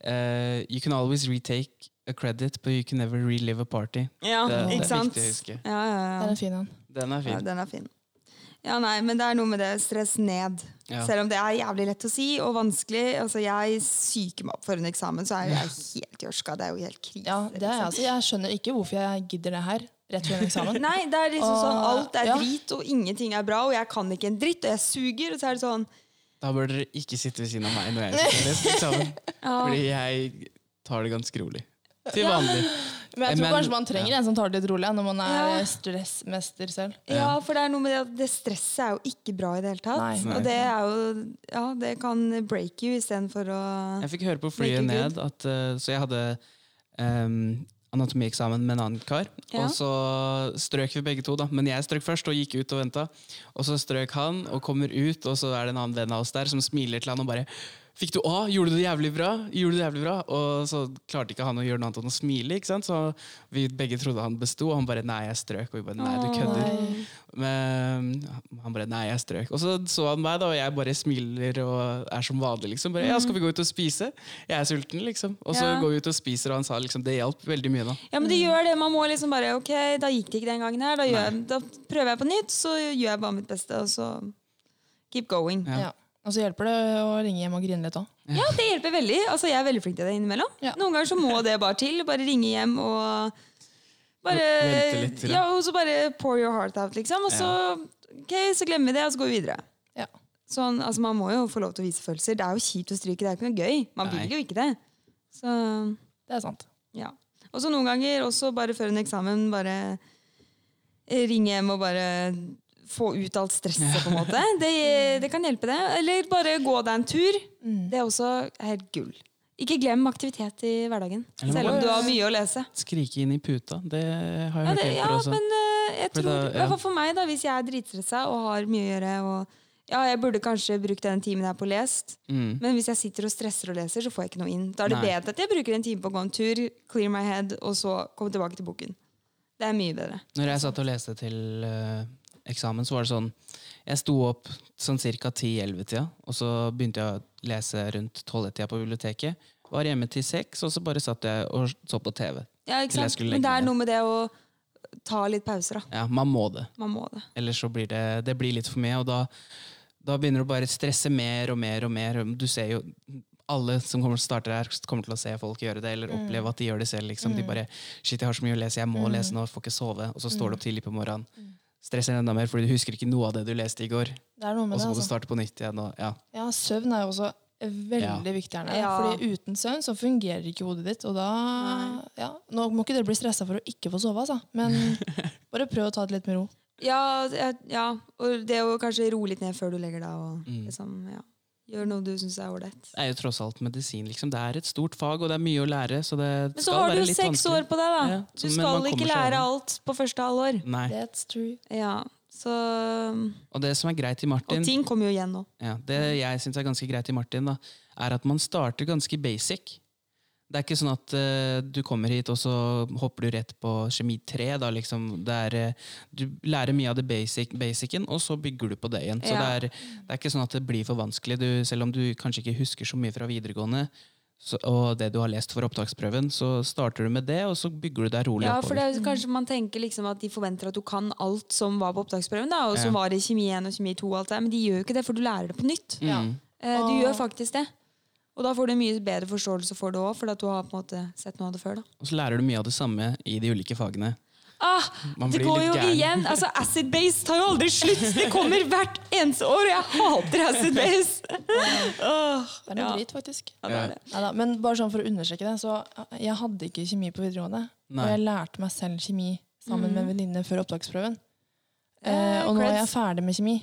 uh, You can always retake a credit, but you can never relive a party. Ja, Det- det er sant? viktig å huske. Ja, ja, ja. Den er fin han. Den er Ja, fin. den er fin. Ja, nei, men det er noe med det. Stress ned. Ja. Selv om det er jævlig lett å si og vanskelig. Altså, jeg psyker meg opp for en eksamen, så er jeg helt gjørska. Det er jo helt krise. Ja, det er jeg, liksom. altså. jeg skjønner ikke hvorfor jeg gidder det her rett før en eksamen. Nei, det er liksom sånn alt er ja. drit, og ingenting er bra, og jeg kan ikke en dritt, og jeg suger. Og så er det sånn Da bør dere ikke sitte ved siden av meg når jeg skal lese eksamen. ja, Fordi jeg tar det ganske rolig. Til Ja. vanlig. Men jeg tror Men- kanskje man trenger en som tar det litt rolig når man er Ja. stressmester selv. Ja, for det er noe med det at det stresset er jo ikke bra i det hele tatt. Nei. Nei. Og det er jo Ja, det kan break you istedenfor å Jeg fikk høre på flyet ned at eh, Så jeg hadde um, anatomieksamen med en annen kar. Ja. Og så strøk vi begge to, da. Men jeg strøk først og gikk ut og venta. Og så strøk han og kommer ut, og så er det en annen venn av oss der som smiler til han og bare Fikk du A? Gjorde du det jævlig bra? Gjorde du det jævlig bra? Og så klarte ikke han å gjøre noe annet enn å smile. ikke sant? Så vi begge trodde han besto, og han bare nei, jeg strøk. Og vi bare nei, du kødder. Men han bare nei, jeg strøk. Og så så han meg, da, og jeg bare smiler og er som vanlig. liksom. Bare, ja, skal vi gå ut og spise? Jeg er sulten, liksom. Og så Ja. går vi ut og spiser, og han sa liksom det hjalp veldig mye. da. Ja, men det gjør det. Man må liksom bare Ok, da gikk det ikke den gangen her. Da, gjør jeg, da prøver jeg på nytt, så gjør jeg bare mitt beste, og så keep going. Ja. Ja. Og så hjelper det å ringe hjem og grine litt òg. Ja, det hjelper veldig. Altså, jeg er veldig flink til det innimellom. Ja. Noen ganger så må det bare til. Bare ringe hjem og bare litt, ja. Og så bare pour your heart out, liksom. Og så, okay, så glemmer vi det, og så går vi videre. Ja. Sånn, altså Man må jo få lov til å vise følelser. Det er jo kjipt å stryke, det er ikke noe gøy. Man Nei. vil jo ikke det. Så Det er sant. ja. Og så noen ganger også bare før en eksamen, bare ringe hjem og bare få ut alt stresset, på en måte. Det, det kan hjelpe, det. Eller bare gå deg en tur. Det er også helt gull. Ikke glem aktivitet i hverdagen, selv om du har mye å lese. Skrike inn i puta, det har jeg Ja, hørt det, ja også. men eh, jeg tror, da- ja. for meg, da, hvis jeg er dritstressa og har mye å gjøre og ja, jeg burde kanskje brukt den timen her på lest, Mm. men hvis jeg sitter og stresser og leser, så får jeg ikke noe inn. Da er det Nei. bedre at jeg bruker en time på å gå en tur, clear my head, og så komme tilbake til boken. Det er mye bedre. Når jeg satt og leste til eh, eksamen, så var det sånn Jeg sto opp sånn ca. 10-11-tida, og så begynte jeg å lese rundt 12-tida på biblioteket. Var hjemme til seks, og så bare satt jeg og så på TV. Ja, ikke sant? Men det er noe med det å ta litt pauser, da. Ja, Man må det. Man må det. Ellers så blir det, det blir litt for mye, og da, da begynner du bare å stresse mer og mer og mer. Du ser jo alle som kommer til å starte her, kommer til å se folk gjøre det, eller oppleve at de gjør det selv. Liksom. De bare Shit, jeg har så mye å lese, jeg må lese nå, får ikke sove. Og så står du opp tidlig på morgenen. Stresser enda mer, fordi du husker ikke noe av det du leste i går. Det er noe med Og så så det. må du Altså. starte på nytt igjen. Og, ja. Ja, søvn er jo også veldig viktig her. Ja. Fordi uten søvn så fungerer ikke hodet ditt. Og da ja, Nå må ikke dere bli stressa for å ikke få sove, altså. Men bare prøv å ta det litt med ro. Ja, ja, og det å kanskje roe litt ned før du legger deg, og Mm. liksom, ja. Gjøre noe du syns er ålreit. Det er jo tross alt medisin. Liksom. Det er et stort fag, og det er mye å lære. Så det Men så skal har du jo seks vanskelig. år på deg, da. Ja, Du så- skal ikke lære alt på første halvår. Nei. That's true. Ja, så Og det som er greit i Martin Og ting kommer jo igjen nå. Ja, det jeg syns er ganske greit i Martin, da, er at man starter ganske basic. Det er ikke sånn at uh, du kommer hit, og så hopper du rett på kjemi 3. Da, liksom. det er, uh, du lærer mye av det basic, basicen, og så bygger du på det igjen. Så det, er, det er ikke sånn at det blir for vanskelig. Du, selv om du kanskje ikke husker så mye fra videregående, så, og det du har lest for opptaksprøven, så starter du med det, og så bygger du deg rolig Ja, for det oppover. er kanskje Man tenker liksom at de forventer at du kan alt som var på opptaksprøven, da, og som Ja. var i kjemi 1 og kjemi 2, og alt det, men de gjør jo ikke det, for du lærer det på nytt. Ja. Mm. Eh, Du gjør faktisk det. Og da får du en mye bedre forståelse for det òg, for at du har på en måte sett noe av det før. da. Og så lærer du mye av det samme i de ulike fagene. Ah, det går jo gæren. igjen. altså Acid-base tar jo aldri slutt! Det kommer hvert eneste år, og jeg hater acid-base! Oh, Det er noe ja. drit, faktisk. Ja, det er det. Neida, men bare sånn for å understreke det, så jeg hadde ikke kjemi på videregående. Nei. Og jeg lærte meg selv kjemi sammen med en venninne før opptaksprøven. Eh, Eh, og nå er jeg ferdig med kjemi.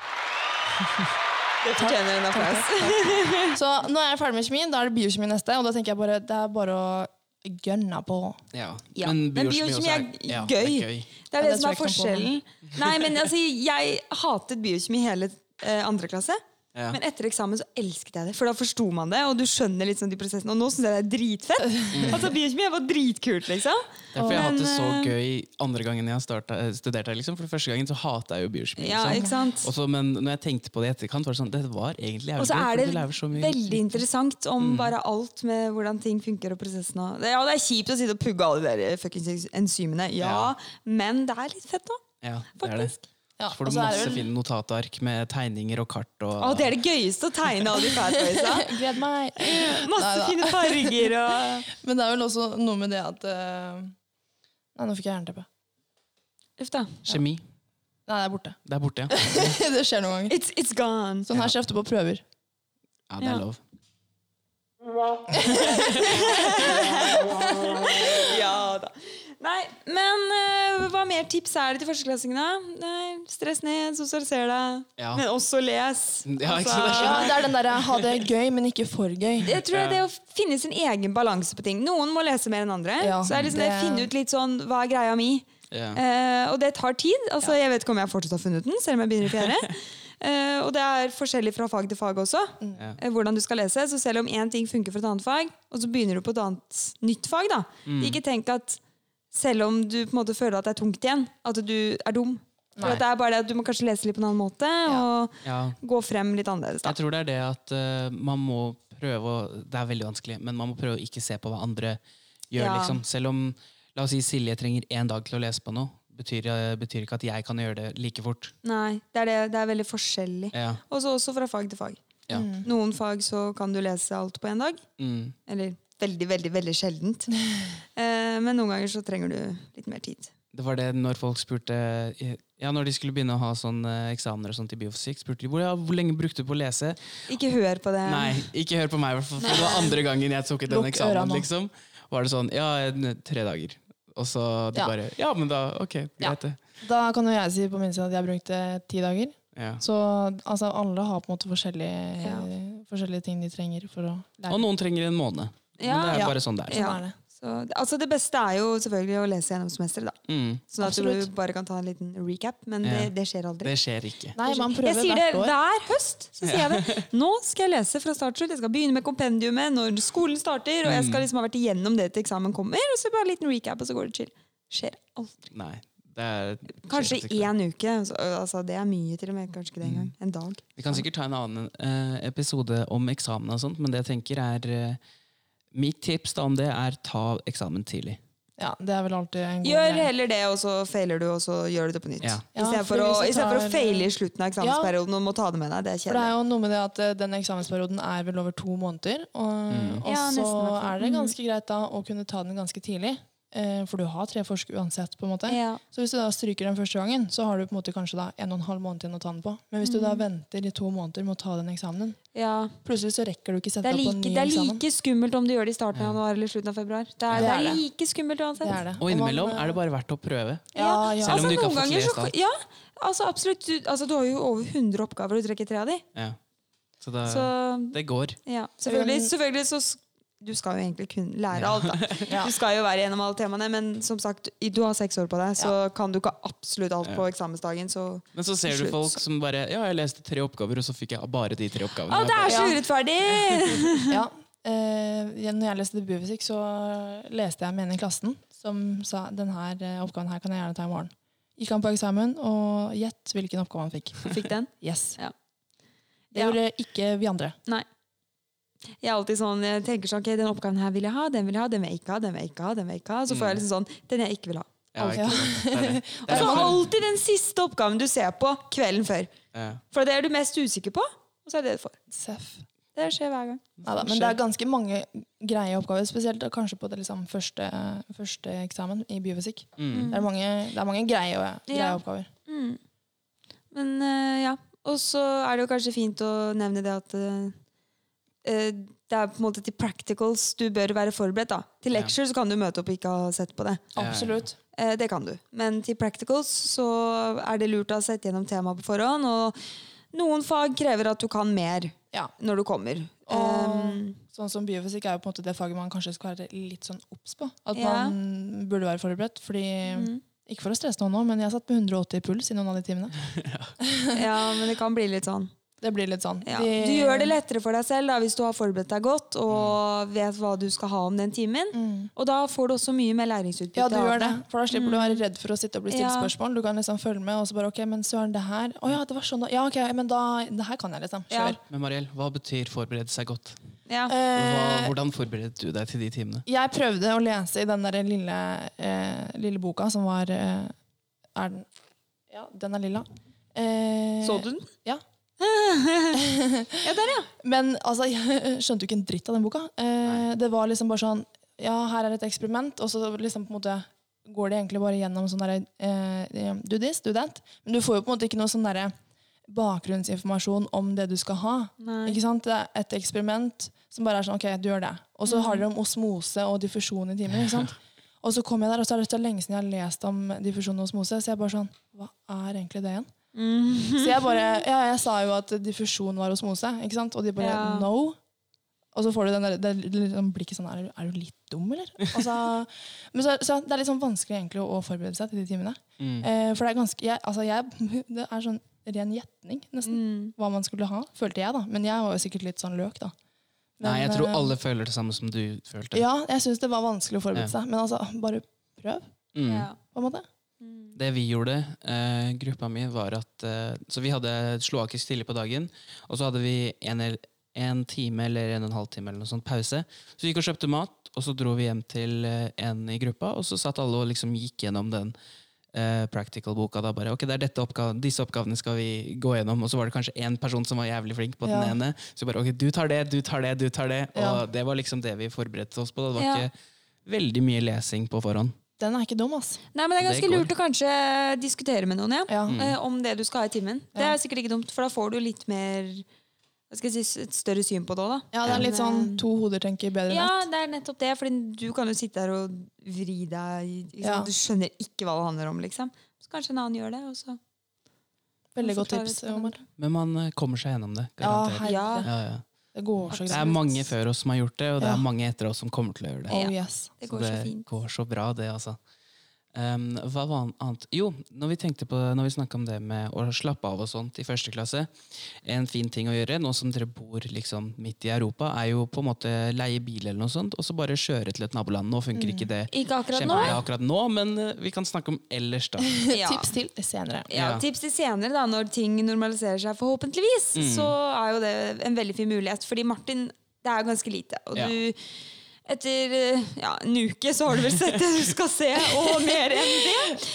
Det fortjener en applaus. Så nå er jeg ferdig med kjemi, da er det biokjemi neste. Og da tenker jeg bare, det er bare å gønne på. Ja. Ja, men biokjemi er ja, gøy. det er gøy. Det er Ja, det, det som er forskjellen. Nei, men altså, Jeg hatet biokjemi hele eh, andre klasse. Ja. Men etter eksamen så elsket jeg det, for da forsto man det. Og du skjønner sånn de prosessene Og nå syns jeg det er dritfett! Altså, Biokjemi var dritkult, liksom. Derfor jeg har hatt det så eh, gøy andre gangen jeg startet, eh, her. Liksom. For første gangen så hata jeg jo biokjemi. Ja, liksom. ikke sant? Men når jeg tenkte på det i etterkant, var det sånn, det var egentlig jævlig Og så er det så veldig interessant Mm. om bare alt med hvordan ting funker og prosessene. og- Ja, det er kjipt å sitte og pugge alle de der fuckings enzymene, ja, Ja. men det er litt fett òg. Ja, det er det. Ja, Så får du masse vel- fine notatark med tegninger og kart. Og, Å, det er det gøyeste å tegne alle de fatboysa. Gled meg! Masse Neida. fine farger og Men det er vel også noe med det at uh... Nei, nå fikk jeg jernteppe. Uff da. Kjemi. Nei, det er borte. Det er borte, ja. det skjer noen ganger. It's, it's gone. Sånn her ser jeg ofte på prøver. Ja, det Ja. er lov. Ja da. Nei, men uh, hva mer tips er det til førsteklassingene? Nei, stress ned, sosialiser deg, Ja. men også les. Ja, ikke Altså. Ja, det er den derre ha det gøy, men ikke for gøy. Jeg tror det er å finne sin egen balanse på ting. Noen må lese mer enn andre. Ja, så er det liksom det, finne ut litt sånn hva er greia mi. Ja. Eh, og det tar tid. Altså, Jeg vet ikke om jeg fortsatt har funnet den, selv om jeg begynner i fjerde. Uh, og det er forskjellig fra fag til fag også, Mm. Uh, hvordan du skal lese. Så selv om én ting funker for et annet fag, og så begynner du på et annet nytt fag, da. Mm. ikke tenk at selv om du på en måte føler at det er tungt igjen, at du er dum. For det er bare det at Du må kanskje lese litt på en annen måte og Ja. gå frem litt annerledes. da. Jeg tror det er det at uh, man må prøve å Det er veldig vanskelig, men man må prøve å ikke se på hva andre gjør. Ja. liksom. Selv om la oss si Silje trenger én dag til å lese på noe, betyr, eh, betyr ikke at jeg kan gjøre det like fort. Nei, det er, det, det er veldig forskjellig. Ja. Og også fra fag til fag. Ja. Noen fag så kan du lese alt på én dag. Mm. Eller veldig, veldig veldig sjeldent. Eh, men noen ganger så trenger du litt mer tid. Det var det når folk spurte Ja, når de skulle begynne å ha sånn eh, eksamener og sånt i biofysikk, spurte de hvor, ja, hvor lenge brukte du på å lese. Ikke hør på det. Nei, ikke hør på meg, i for det var andre gangen jeg tok den eksamen. liksom. Var det sånn Ja, tre dager. Og så de Ja. bare Ja, men da Ok, greit, det. Da kan jo jeg si på min side at jeg brukte ti dager. Ja. Så altså, alle har på en måte forskjellige, Ja. forskjellige ting de trenger for å lære. Og noen trenger en måned. Ja. men det er Ja. bare sånn det er. Sånn Ja. er det. Så, altså det beste er jo selvfølgelig å lese gjennom semesteret. da. Mm. Sånn at du bare kan ta en liten recap. Men Ja. det, det skjer aldri. Det skjer ikke. Nei, man jeg sier det hver høst. så sier jeg det. Nå skal jeg lese fra start til slutt. Jeg skal begynne med kompendiumet når skolen starter. Og jeg skal liksom ha vært igjennom det til eksamen kommer. Og så bare en liten recap, og så går det chill. Skjer aldri. Nei. Er, Kanskje én uke. Altså, det er mye, til og med. Kanskje ikke det engang. En dag. Vi kan sikkert ta en annen eh, episode om eksamen og sånt, men det jeg tenker er eh, Mitt tips da om det er ta eksamen tidlig. Ja, det er vel alltid en god Gjør heller det, og så feiler du, og så gjør du det på nytt. Ja. Ja, Istedenfor ja, å, tar... i stedet for å feile i slutten av eksamensperioden og må ta det med deg. Det er For det er jo noe med det at eh, den eksamensperioden er vel over to måneder. Og, Mm. og Ja, så er det ganske greit da å kunne ta den ganske tidlig. Eh, for du har tre forsk uansett. på en måte. Ja. Så hvis du da stryker den første gangen, så har du på en måte kanskje da en og en halv måned igjen å ta den på. Men hvis du Mm. da venter i to måneder med å ta den eksamenen, Ja. plutselig så rekker du ikke sette er, like, en ny det er eksamen. skummelt om du gjør det i starten av januar eller slutten av februar. Det er, Det det er er det. like skummelt uansett. Det er det. Og innimellom eh, er det bare verdt å prøve. Ja, ja. Selv om du ikke har fått tre start Ja, altså absolutt. Du, altså, du har jo over 100 oppgaver, og du trekker tre av de. Ja. Så det, Så det går. ja, selvfølgelig, selvfølgelig så Du skal jo egentlig kunne lære alt, da. Du skal jo være gjennom alle temaene, men som sagt, du har seks år på deg, så kan du ikke absolutt alt på eksamensdagen. Så Men så ser du Slutt. folk som bare Ja, jeg leste tre oppgaver, og så fikk jeg bare de tre oppgavene. Å, det er så Ja. urettferdig! Ja. Eh, når jeg leste debutfysikk, så leste jeg med en i klassen som sa denne oppgaven her kan jeg gjerne ta i morgen. Gikk han på eksamen, og gjett hvilken oppgave han fikk. Fikk den? Yes. Ja. Det gjorde ikke vi andre. Nei. Jeg er alltid sånn, jeg tenker sånn, ok, den oppgaven her vil jeg ha, den vil jeg ha, den vil jeg ikke ha, den vil jeg ikke ha, den vil jeg ikke ha. Så får jeg liksom sånn, den jeg ikke vil ha. Ja, ikke sant? Det er det. Og så alltid den siste oppgaven du ser på kvelden før. Ja. For det er du mest usikker på, og så er det det du får. Seff. Det skjer hver gang. Neida, men det er ganske mange greie oppgaver, spesielt kanskje på det liksom første, første eksamen i biofysikk. Mm. Det er mange, det er mange greie, greie Ja. oppgaver. Mm. Men eh, ja. Og så er det jo kanskje fint å nevne det at eh, det er på en måte til practicals du bør være forberedt. da. Til Ja. lecture så kan du møte opp og ikke ha sett på det. Ja, ja. Absolutt. Eh, det kan du. Men til practicals så er det lurt å ha sett gjennom temaet på forhånd. Og noen fag krever at du kan mer Ja. når du kommer. Og Um, sånn som biofysikk er jo på en måte det faget man kanskje skal være litt sånn obs på. At Ja. man burde være forberedt. Fordi, Mm. Ikke for å stresse noen nå, men jeg satt med 180 i puls i noen av de timene. ja, men det kan bli litt sånn. Det blir litt sånn. Ja. Du gjør det lettere for deg selv da, hvis du har forberedt deg godt og vet hva du skal ha om den timen. Mm. Og da får du også mye mer læringsutbytte. Ja, du gjør det. For da slipper du å være redd for å sitte og bli stilt Ja. spørsmål. Du kan liksom følge med, og så bare OK, men søren, det her Å ja, det var sånn da. Ja, ok, men da Det her kan jeg, liksom. Ja. Men Mariell, hva betyr forberede seg godt? Ja. Hva, Eh, hvordan forberedte du deg til de timene? jeg prøvde å lese i den der lille, eh, lille boka som var eh, Er den Ja, den er lilla. Eh, Så du den? Ja. Ja, der, ja. Men altså, jeg skjønte jo ikke en dritt av den boka. Eh, det var liksom bare sånn Ja, her er et eksperiment, og så liksom på en måte går det egentlig bare gjennom sånn derre eh, Do this, do that. Men du får jo på en måte ikke noe sånn derre bakgrunnsinformasjon om det du skal ha. Nei. Ikke sant? Det er et eksperiment som bare er sånn OK, du gjør det. Og så har dere om osmose og diffusjon i timen. ikke sant? Og så kom jeg der, og så er det lenge siden jeg har lest om diffusjon og osmose, så jeg bare sånn Hva er egentlig det igjen? Så jeg bare Ja, jeg sa jo at diffusjon var osmose, ikke sant? Og de bare Ja. no. Og så får du den der, det er sånn blikket sånn er, du- er du litt dum, eller? Og så, men så, så det er litt sånn vanskelig egentlig å forberede seg til de timene. Mm. Eh, for det er ganske jeg, Altså, jeg Det er sånn ren gjetning, nesten, Mm. hva man skulle ha, følte jeg, da. Men jeg var jo sikkert litt sånn løk, da. Men, Nei, jeg tror eh, alle føler det samme som du følte. Ja, jeg syns det var vanskelig å forberede Ja. seg. Men altså, bare prøv, Mm. På en måte. Mm. Det vi gjorde, eh, gruppa mi, var at eh, Så vi hadde slovakisk tidlig på dagen, og så hadde vi en, en time eller en og en halv time eller noe sånt pause. Så vi gikk og kjøpte mat, og så dro vi hjem til eh, en i gruppa, og så satt alle og liksom gikk gjennom den eh, practical-boka. da bare, ok, det er dette oppgaven, Disse oppgavene skal vi gå gjennom. Og så var det kanskje én person som var jævlig flink på Ja. den ene. Så bare, ok, du tar det, du tar det, du tar det. Og Ja. det var liksom det vi forberedte oss på. Det var Ja. ikke veldig mye lesing på forhånd. Den er ikke dum, ass. Nei, men Det er Det ganske går. lurt å kanskje diskutere med noen ja. Ja. Mm. eh, om det du skal ha i timen. Det er sikkert ikke dumt, for da får du litt mer hva skal jeg si, et større syn på det òg, da. Ja, det er litt sånn to hoder tenker bedre enn Ja, det er nettopp det. For du kan jo sitte der og vri deg Liksom. Ja. Du skjønner ikke hva det handler om, liksom. Så kanskje en annen gjør det, og så Veldig godt tips. Omar. Men man eh, kommer seg gjennom det. Ja, Garantert. herre. Ja. Ja, ja. Det går så Det er mange før oss som har gjort det, og det Ja. er mange etter oss som kommer til å gjøre det. Oh yes. Det går så det fint. går så bra, det, altså. Um, hva var annet? Jo, når vi tenkte på Når vi snakka om det med å slappe av og sånt i første klasse En fin ting å gjøre, nå som dere bor liksom midt i Europa, er jo på en måte leie bil eller noe sånt, og så bare kjøre til et naboland. Nå funker ikke det Ikke akkurat nå. akkurat nå, men eh, vi kan snakke om ellers, da. Ja. Tips til senere. Ja, Ja. Tips til senere, da, når ting normaliserer seg, forhåpentligvis, Mm. så er jo det en veldig fin mulighet. Fordi Martin, det er ganske lite. Og Ja. du Etter eh, ja, en uke så har du vel sett det du skal se, og mer enn det.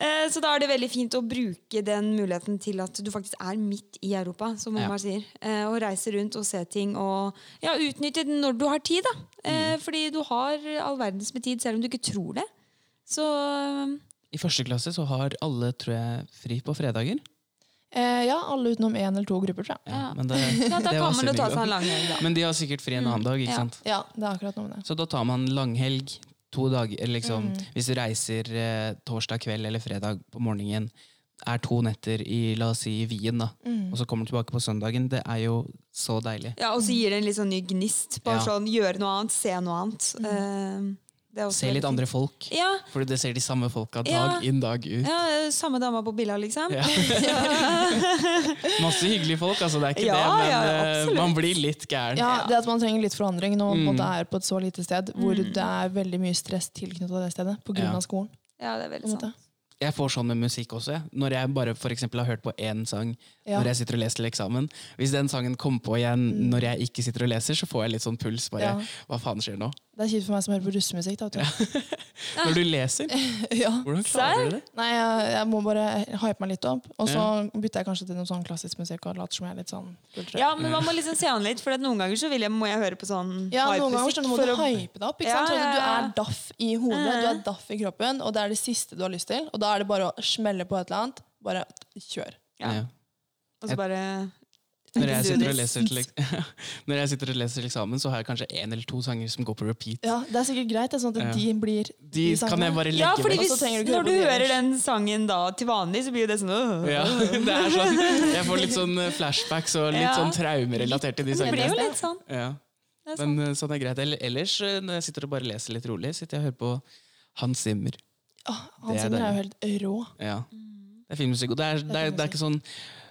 Eh, Så da er det veldig fint å bruke den muligheten til at du faktisk er midt i Europa, som Ja. Omar sier. Eh, Og reise rundt og se ting og ja, utnytte den når du har tid. da. Mm. Fordi du har all verdens med tid, selv om du ikke tror det. Så I første klasse så har alle, tror jeg, fri på fredager. Eh, ja, alle utenom én eller to grupper, tror jeg. Ja. Men, det, ja, da kan man jo ta seg en lang helg, da. men de har sikkert fri en annen dag, ikke Ja. sant? Ja, det er akkurat noe med det. Så da tar man langhelg to dager. Liksom, Mm. Hvis du reiser eh, torsdag kveld eller fredag på morgenen, er to netter i la oss si, Wien, da, Mm. og så kommer du tilbake på søndagen, det er jo så deilig. Ja, Og så gir det en litt sånn ny gnist. Bare Ja. sånn, Gjøre noe annet, se noe annet. Eh, er også Se litt andre folk. Ja, Fordi du ser de samme folka dag Ja. inn, dag ut. ja, Samme dama på billa, liksom. Ja. Masse hyggelige folk, altså. Det er ikke Ja, det, men ja, eh, man blir litt gæren. Ja, det at man trenger litt forandring når man Mm. er på et så lite sted hvor det er veldig mye stress tilknyttet det stedet pga. Skolen. Ja, det er veldig sant. Jeg får sånn med musikk også. Når jeg bare for eksempel har hørt på én sang Ja. når jeg sitter og leser til eksamen. Hvis den sangen kommer på igjen når jeg ikke sitter og leser, så får jeg litt sånn puls. bare, Ja. Hva faen skjer nå? Det er kjipt for meg som hører på russemusikk. Da. Når du leser? ja. Hvordan klarer du det? Nei, jeg, jeg må bare hype meg litt opp. Og så bytter jeg kanskje til noe sånn klassisk musikk og later som jeg er litt sånn kulturell. Ja, men man må liksom se an litt, for at noen ganger så vil jeg, må jeg høre på sånn Ja, noen ganger hypemusikk så må du å- hype deg opp. Ikke Ja, sant? Så ja, Du er daff i hodet, du er daff i kroppen, og det er det siste du har lyst til. Og da er det bare å smelle på et eller annet. Bare kjør. Ja. Ja. Og så bare Når jeg, sitter og leser til, Når jeg sitter og leser til eksamen, så har jeg kanskje én eller to sanger som går på repeat. Ja, Det er sikkert greit, sånn at de blir De kan jeg bare legge Ja, fordi hvis, du når du hører den sangen da til vanlig, så blir det sånn øh. Ja, det er sånn, Jeg får litt sånn eh, flashbacks og litt Ja. sånn traumerelatert til de Det blir sangene. jo litt sånn. Ja. Men eh, sånn er greit. Ellers, eh, når jeg sitter og bare leser litt rolig, sitter jeg og hører på Hans Zimmer. Oh, Hans er Zimmer er jo helt rå. Ja. Det er fin musikk. Og det er, det er, det er ikke sånn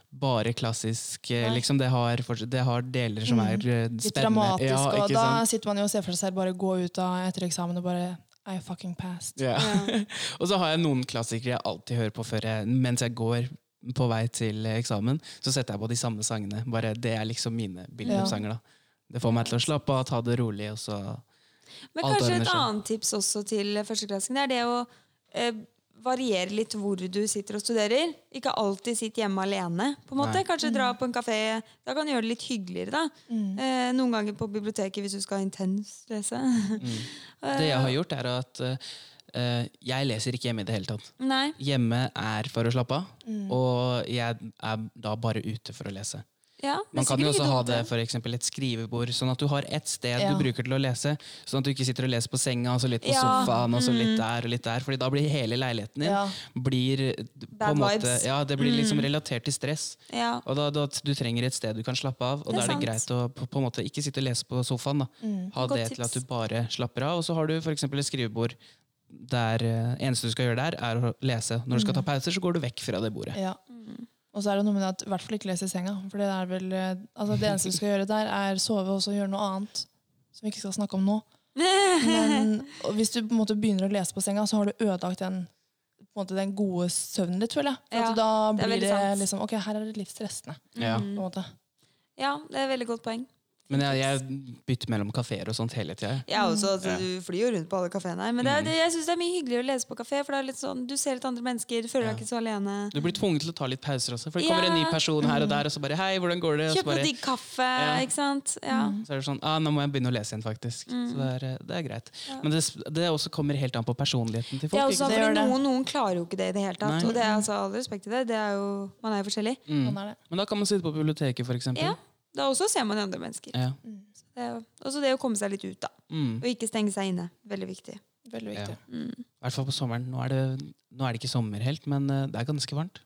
bare klassisk. eh, Nei. Liksom, det, har, det har deler som er spennende. Litt dramatisk. Ja, og da sant? sitter man jo og ser for seg bare gå ut av etter eksamen og bare I fucking passed. Ja. og så har jeg noen klassikere jeg alltid hører på før jeg, mens jeg går på vei til eh, eksamen. Så setter jeg på de samme sangene. Bare Det er liksom mine bildesanger da. Det får meg til å slappe av, ta det rolig, og så Men Alt kanskje et annet tips også til førsteklassing, det er det å eh, variere litt hvor du sitter og studerer. Ikke alltid sitt hjemme alene. på en måte. Nei. Kanskje dra på en kafé. Da kan du gjøre det litt hyggeligere. da. Mm. Eh, noen ganger på biblioteket hvis du skal intens lese. Det jeg har gjort, er at eh, jeg leser ikke hjemme i det hele tatt. Nei. Hjemme er for å slappe av, Mm. og jeg er da bare ute for å lese. Ja, Man kan jo også ha det for eksempel et skrivebord, sånn at du har ett sted Ja. du bruker til å lese. Sånn at du ikke sitter og leser på senga, og så litt på Ja, sofaen, og så litt mm. der og litt der. Fordi da blir hele leiligheten din Ja. blir på en måte, ja, det blir liksom Mm. relatert til stress. Ja. Og da, da Du trenger et sted du kan slappe av, og er da er det sant. greit å på, på en måte ikke sitte og lese på sofaen. da. Mm. Ha Godt det til at du bare slapper av. Og så har du for eksempel et skrivebord der eh, eneste du skal gjøre der, er å lese. Når du skal ta pauser, så går du vekk fra det bordet. Ja. Mm. Og så er det noe med det at i hvert fall ikke lese i senga. For det er vel eh, altså det eneste du skal gjøre der, er sove og så gjøre noe annet. Som vi ikke skal snakke om nå. Men og hvis du på en måte begynner å lese på senga, så har du ødelagt den, på en måte, den gode søvnen litt, føler jeg. For Ja, at da er blir det, det liksom Ok, her er det litt stressende. Ja. på en måte. ja, det er et veldig godt poeng. Men jeg, jeg bytter mellom kafeer og sånt hele tida. Ja, også, altså, Ja. Du flyr jo rundt på alle kafeene her. Men det er, det, jeg synes det er mye hyggeligere å lese på kafé. For det er litt sånn, Du ser litt andre mennesker, du føler Ja. deg ikke så alene. Du blir tvunget til å ta litt pauser også. For det Ja. kommer en ny person her og der, og så bare Hei, hvordan går det? Kjøp noe digg kaffe, Ja. ikke sant? Ja. så er det sånn ah, Nå må jeg begynne å lese igjen, faktisk. Så det er, eh, det er greit. Men det, det også kommer helt an på personligheten til folk. er også, for fordi det. noen, noen klarer jo ikke det i det hele tatt. Nei. Og det er altså all respekt til det. det er jo, man er jo forskjellig. Mm. Er det. Men da kan man sitte på biblioteket, for eksempel. Ja. Da også ser man andre mennesker. Ja. Så det er også det å komme seg litt ut, da. Mm. Og ikke stenge seg inne. Veldig viktig. Veldig viktig. Mm. I hvert fall på sommeren. Nå er, det, nå er det ikke sommer helt, men eh, det er ganske varmt.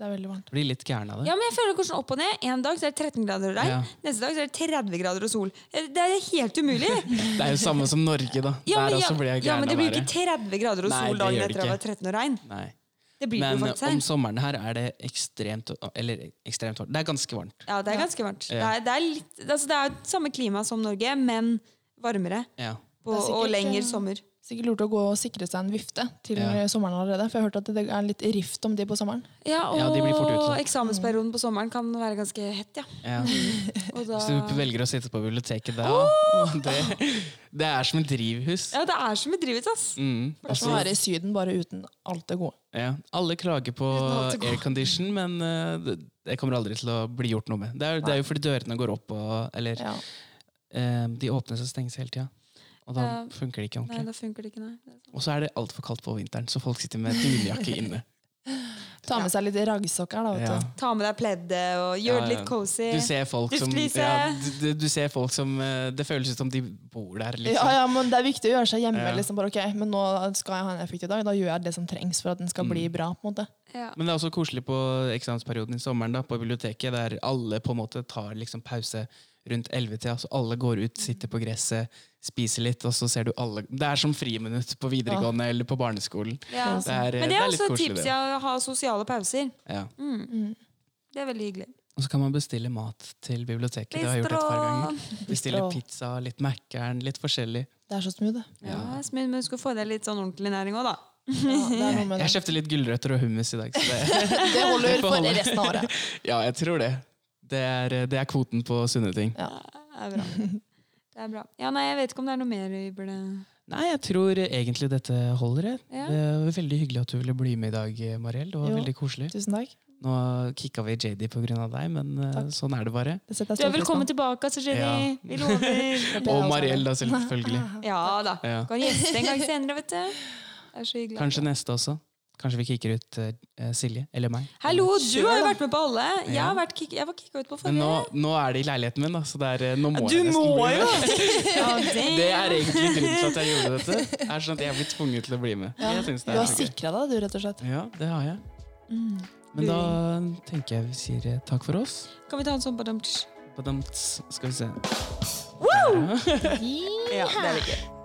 Det er veldig varmt. Blir litt gæren av det. Ja, men jeg føler det går sånn opp og ned. En dag så er det 13 grader og regn. Ja. Neste dag så er det 30 grader og sol. Eh, Det er helt umulig! Det er jo samme som Norge, da. Ja, men, Der ja, også blir jeg ja, gæren men det av blir jo været. ikke 30 grader og sol det dagen det etter at det var 13 og regn. Nei. Det blir Men om sommeren her er det ekstremt Eller ekstremt varmt. Det er ganske varmt. Ja, det er ganske varmt. Det, er, det, er litt, altså det er samme klima som Norge, men varmere. Ja. På, er sikkert, og lengre eh, sommer. Sikkert lurt å gå og sikre seg en vifte til Ja. sommeren allerede. For jeg har hørt at det er litt rift om de på sommeren. Ja, og Ja, eksamensperioden på sommeren kan være ganske hett, ja. Ja. Og da, Hvis du velger å sitte på biblioteket da det, det er som et drivhus. ja, det er som et drivhus, ass. Mm. Er å være i Syden, bare uten alt det gode. Ja. Alle klager på aircondition, men uh, det, kommer aldri til å bli gjort noe med. Det er, det er jo fordi dørene går opp, og, eller Ja. eh, de åpnes og stenges hele tida. Og da Ja. funker det ikke Nei, ordentlig. da funker det ikke, nei. Det. Og så er det altfor kaldt på vinteren, så folk sitter med dunjakke inne. Ta med seg litt raggsokker, da. vet Ja. du. Ta med deg pleddet og gjør Ja, det litt cozy. Du ser folk som ja, du, du ser folk som eh, Det føles ut som de bor der, liksom. Ja, ja, men Det er viktig å gjøre seg hjemme. Ja. Liksom, bare, ok, men nå skal jeg ha en effektiv dag. Da gjør jeg det som trengs for at den skal bli Mm. bra. på en måte. Ja. Men det er også koselig på eksamensperioden i sommeren da, på biblioteket, der alle på en måte tar liksom pause rundt 11-tida. Så alle går ut, sitter på gresset, spiser litt, og så ser du alle Det er som friminutt på videregående eller på barneskolen. Ja. Det er, Men det det er er også et tips ja, å ha sosiale pauser. Ja. Mm. Mm. Det er veldig hyggelig. Og så kan man bestille mat til biblioteket. Det har jeg gjort et par ganger. Bestille pizza, litt Mækkern, litt forskjellig. Det er så smooth, det. Ja, men du skal få deg litt sånn ordentlig næring òg, da. Ja, er Jeg kjøpte litt gulrøtter og hummus i dag. Så det, Det holder for resten av året. ja, jeg tror det. Det er, det er kvoten på sunne ting. Ja. Det er bra. Det er bra. Ja, nei, jeg vet ikke om det er noe mer vi burde Nei, jeg tror egentlig dette holder. jeg. Ja. Det var veldig hyggelig at du ville bli med i dag, Mariell. Det var Jo. veldig koselig. Tusen takk. Nå kicka vi JD pga. deg, men eh, Takk. sånn er det bare. Det Du er velkommen tilbake, altså, JD. Ja. Vi lover. Og Mariell, da, selvfølgelig. Ja da. Ja. Kan gjeste en gang senere, vet du. Det er så hyggelig. Kanskje neste også. Kanskje vi kicker ut uh, Silje eller meg. Hallo, du har jo vært med på alle. Jeg, Ja. har vært kick, jeg var kicka ut på Men nå, forrige. nå er det i leiligheten min, da, så det er, eh, nå må Du jeg nesten må bli jo! med. Det er egentlig grunnen til at jeg gjorde dette. Er sånn at Jeg blir tvunget til å bli med. Ja. Du har sikra deg, du, rett og slett. Ja, det har jeg. Mm. Men da tenker jeg vi sier takk for oss. Kan vi ta en sånn på dem? Badamts, Skal vi se. Ja, det er det gøy.